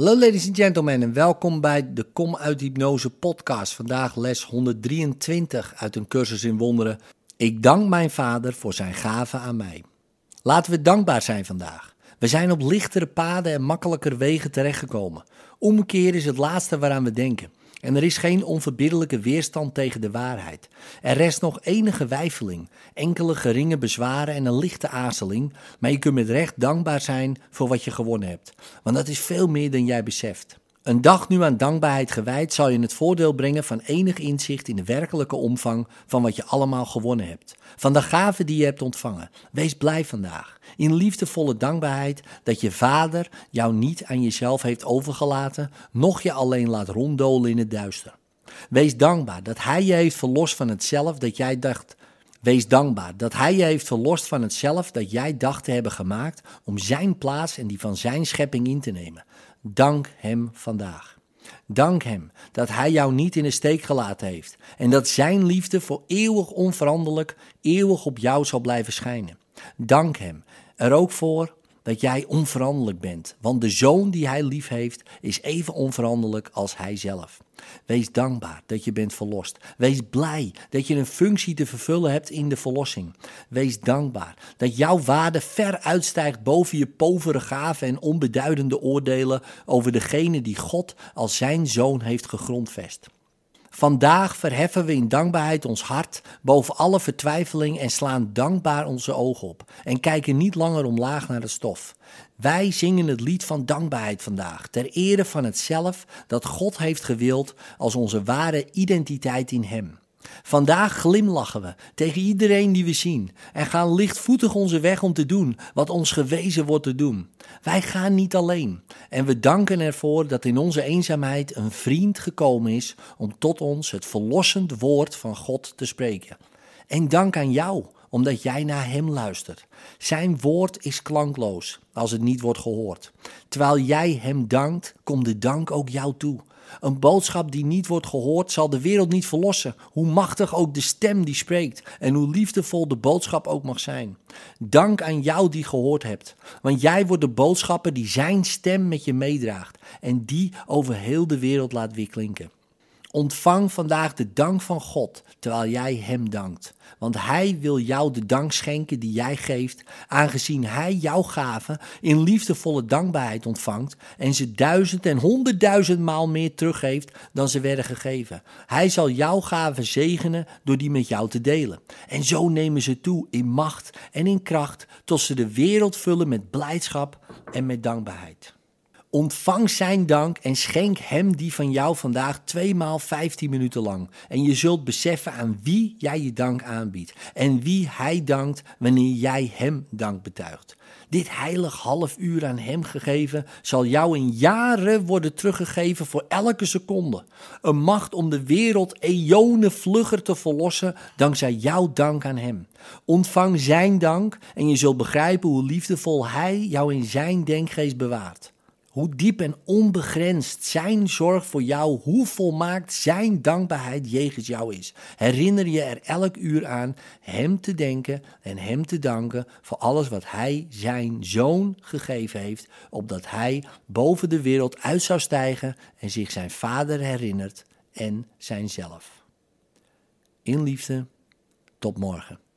Hallo ladies and gentlemen en welkom bij de Kom uit Hypnose podcast. Vandaag les 123 uit een cursus in wonderen. Ik dank mijn vader voor zijn gave aan mij. Laten we dankbaar zijn vandaag. We zijn op lichtere paden en makkelijker wegen terechtgekomen. Omkeer is het laatste waaraan we denken. En er is geen onverbiddelijke weerstand tegen de waarheid. Er rest nog enige weifeling, enkele geringe bezwaren en een lichte aarzeling, maar je kunt met recht dankbaar zijn voor wat je gewonnen hebt. Want dat is veel meer dan jij beseft. Een dag nu aan dankbaarheid gewijd zal je het voordeel brengen van enig inzicht in de werkelijke omvang van wat je allemaal gewonnen hebt. Van de gaven die je hebt ontvangen. Wees blij vandaag. In liefdevolle dankbaarheid dat je vader jou niet aan jezelf heeft overgelaten, noch je alleen laat ronddolen in het duister. Wees dankbaar dat hij je heeft verlost van het zelf dat jij dacht. Wees dankbaar dat hij je heeft verlost van het zelf dat jij dacht te hebben gemaakt om zijn plaats en die van zijn schepping in te nemen. Dank Hem vandaag. Dank Hem dat Hij jou niet in de steek gelaten heeft en dat Zijn liefde voor eeuwig onveranderlijk, eeuwig op jou zal blijven schijnen. Dank Hem er ook voor dat jij onveranderlijk bent, want de zoon die hij lief heeft is even onveranderlijk als hij zelf. Wees dankbaar dat je bent verlost. Wees blij dat je een functie te vervullen hebt in de verlossing. Wees dankbaar dat jouw waarde ver uitstijgt boven je povere gaven en onbeduidende oordelen over degene die God als zijn zoon heeft gegrondvest. Vandaag verheffen we in dankbaarheid ons hart boven alle vertwijfeling en slaan dankbaar onze ogen op en kijken niet langer omlaag naar de stof. Wij zingen het lied van dankbaarheid vandaag, ter ere van het zelf dat God heeft gewild als onze ware identiteit in Hem. Vandaag glimlachen we tegen iedereen die we zien en gaan lichtvoetig onze weg om te doen wat ons gewezen wordt te doen. Wij gaan niet alleen en we danken ervoor dat in onze eenzaamheid een vriend gekomen is om tot ons het verlossend woord van God te spreken. En dank aan jou omdat jij naar Hem luistert. Zijn woord is klankloos als het niet wordt gehoord. Terwijl jij Hem dankt, komt de dank ook jou toe. Een boodschap die niet wordt gehoord zal de wereld niet verlossen, hoe machtig ook de stem die spreekt en hoe liefdevol de boodschap ook mag zijn. Dank aan jou die gehoord hebt, want jij wordt de boodschapper die zijn stem met je meedraagt en die over heel de wereld laat weer klinken. Ontvang vandaag de dank van God terwijl jij Hem dankt. Want Hij wil jou de dank schenken die jij geeft, aangezien Hij jouw gaven in liefdevolle dankbaarheid ontvangt en ze duizend en honderdduizend maal meer teruggeeft dan ze werden gegeven. Hij zal jouw gaven zegenen door die met jou te delen. En zo nemen ze toe in macht en in kracht tot ze de wereld vullen met blijdschap en met dankbaarheid. Ontvang zijn dank en schenk hem die van jou vandaag tweemaal 15 minuten lang. En je zult beseffen aan wie jij je dank aanbiedt en wie hij dankt wanneer jij hem dank betuigt. Dit heilig half uur aan hem gegeven zal jou in jaren worden teruggegeven voor elke seconde. Een macht om de wereld eonen vlugger te verlossen dankzij jouw dank aan hem. Ontvang zijn dank en je zult begrijpen hoe liefdevol hij jou in zijn denkgeest bewaart. Hoe diep en onbegrensd zijn zorg voor jou, hoe volmaakt zijn dankbaarheid jegens jou is. Herinner je er elk uur aan Hem te denken en Hem te danken voor alles wat Hij zijn zoon gegeven heeft, opdat Hij boven de wereld uit zou stijgen en zich zijn Vader herinnert en zijnzelf. In liefde, tot morgen.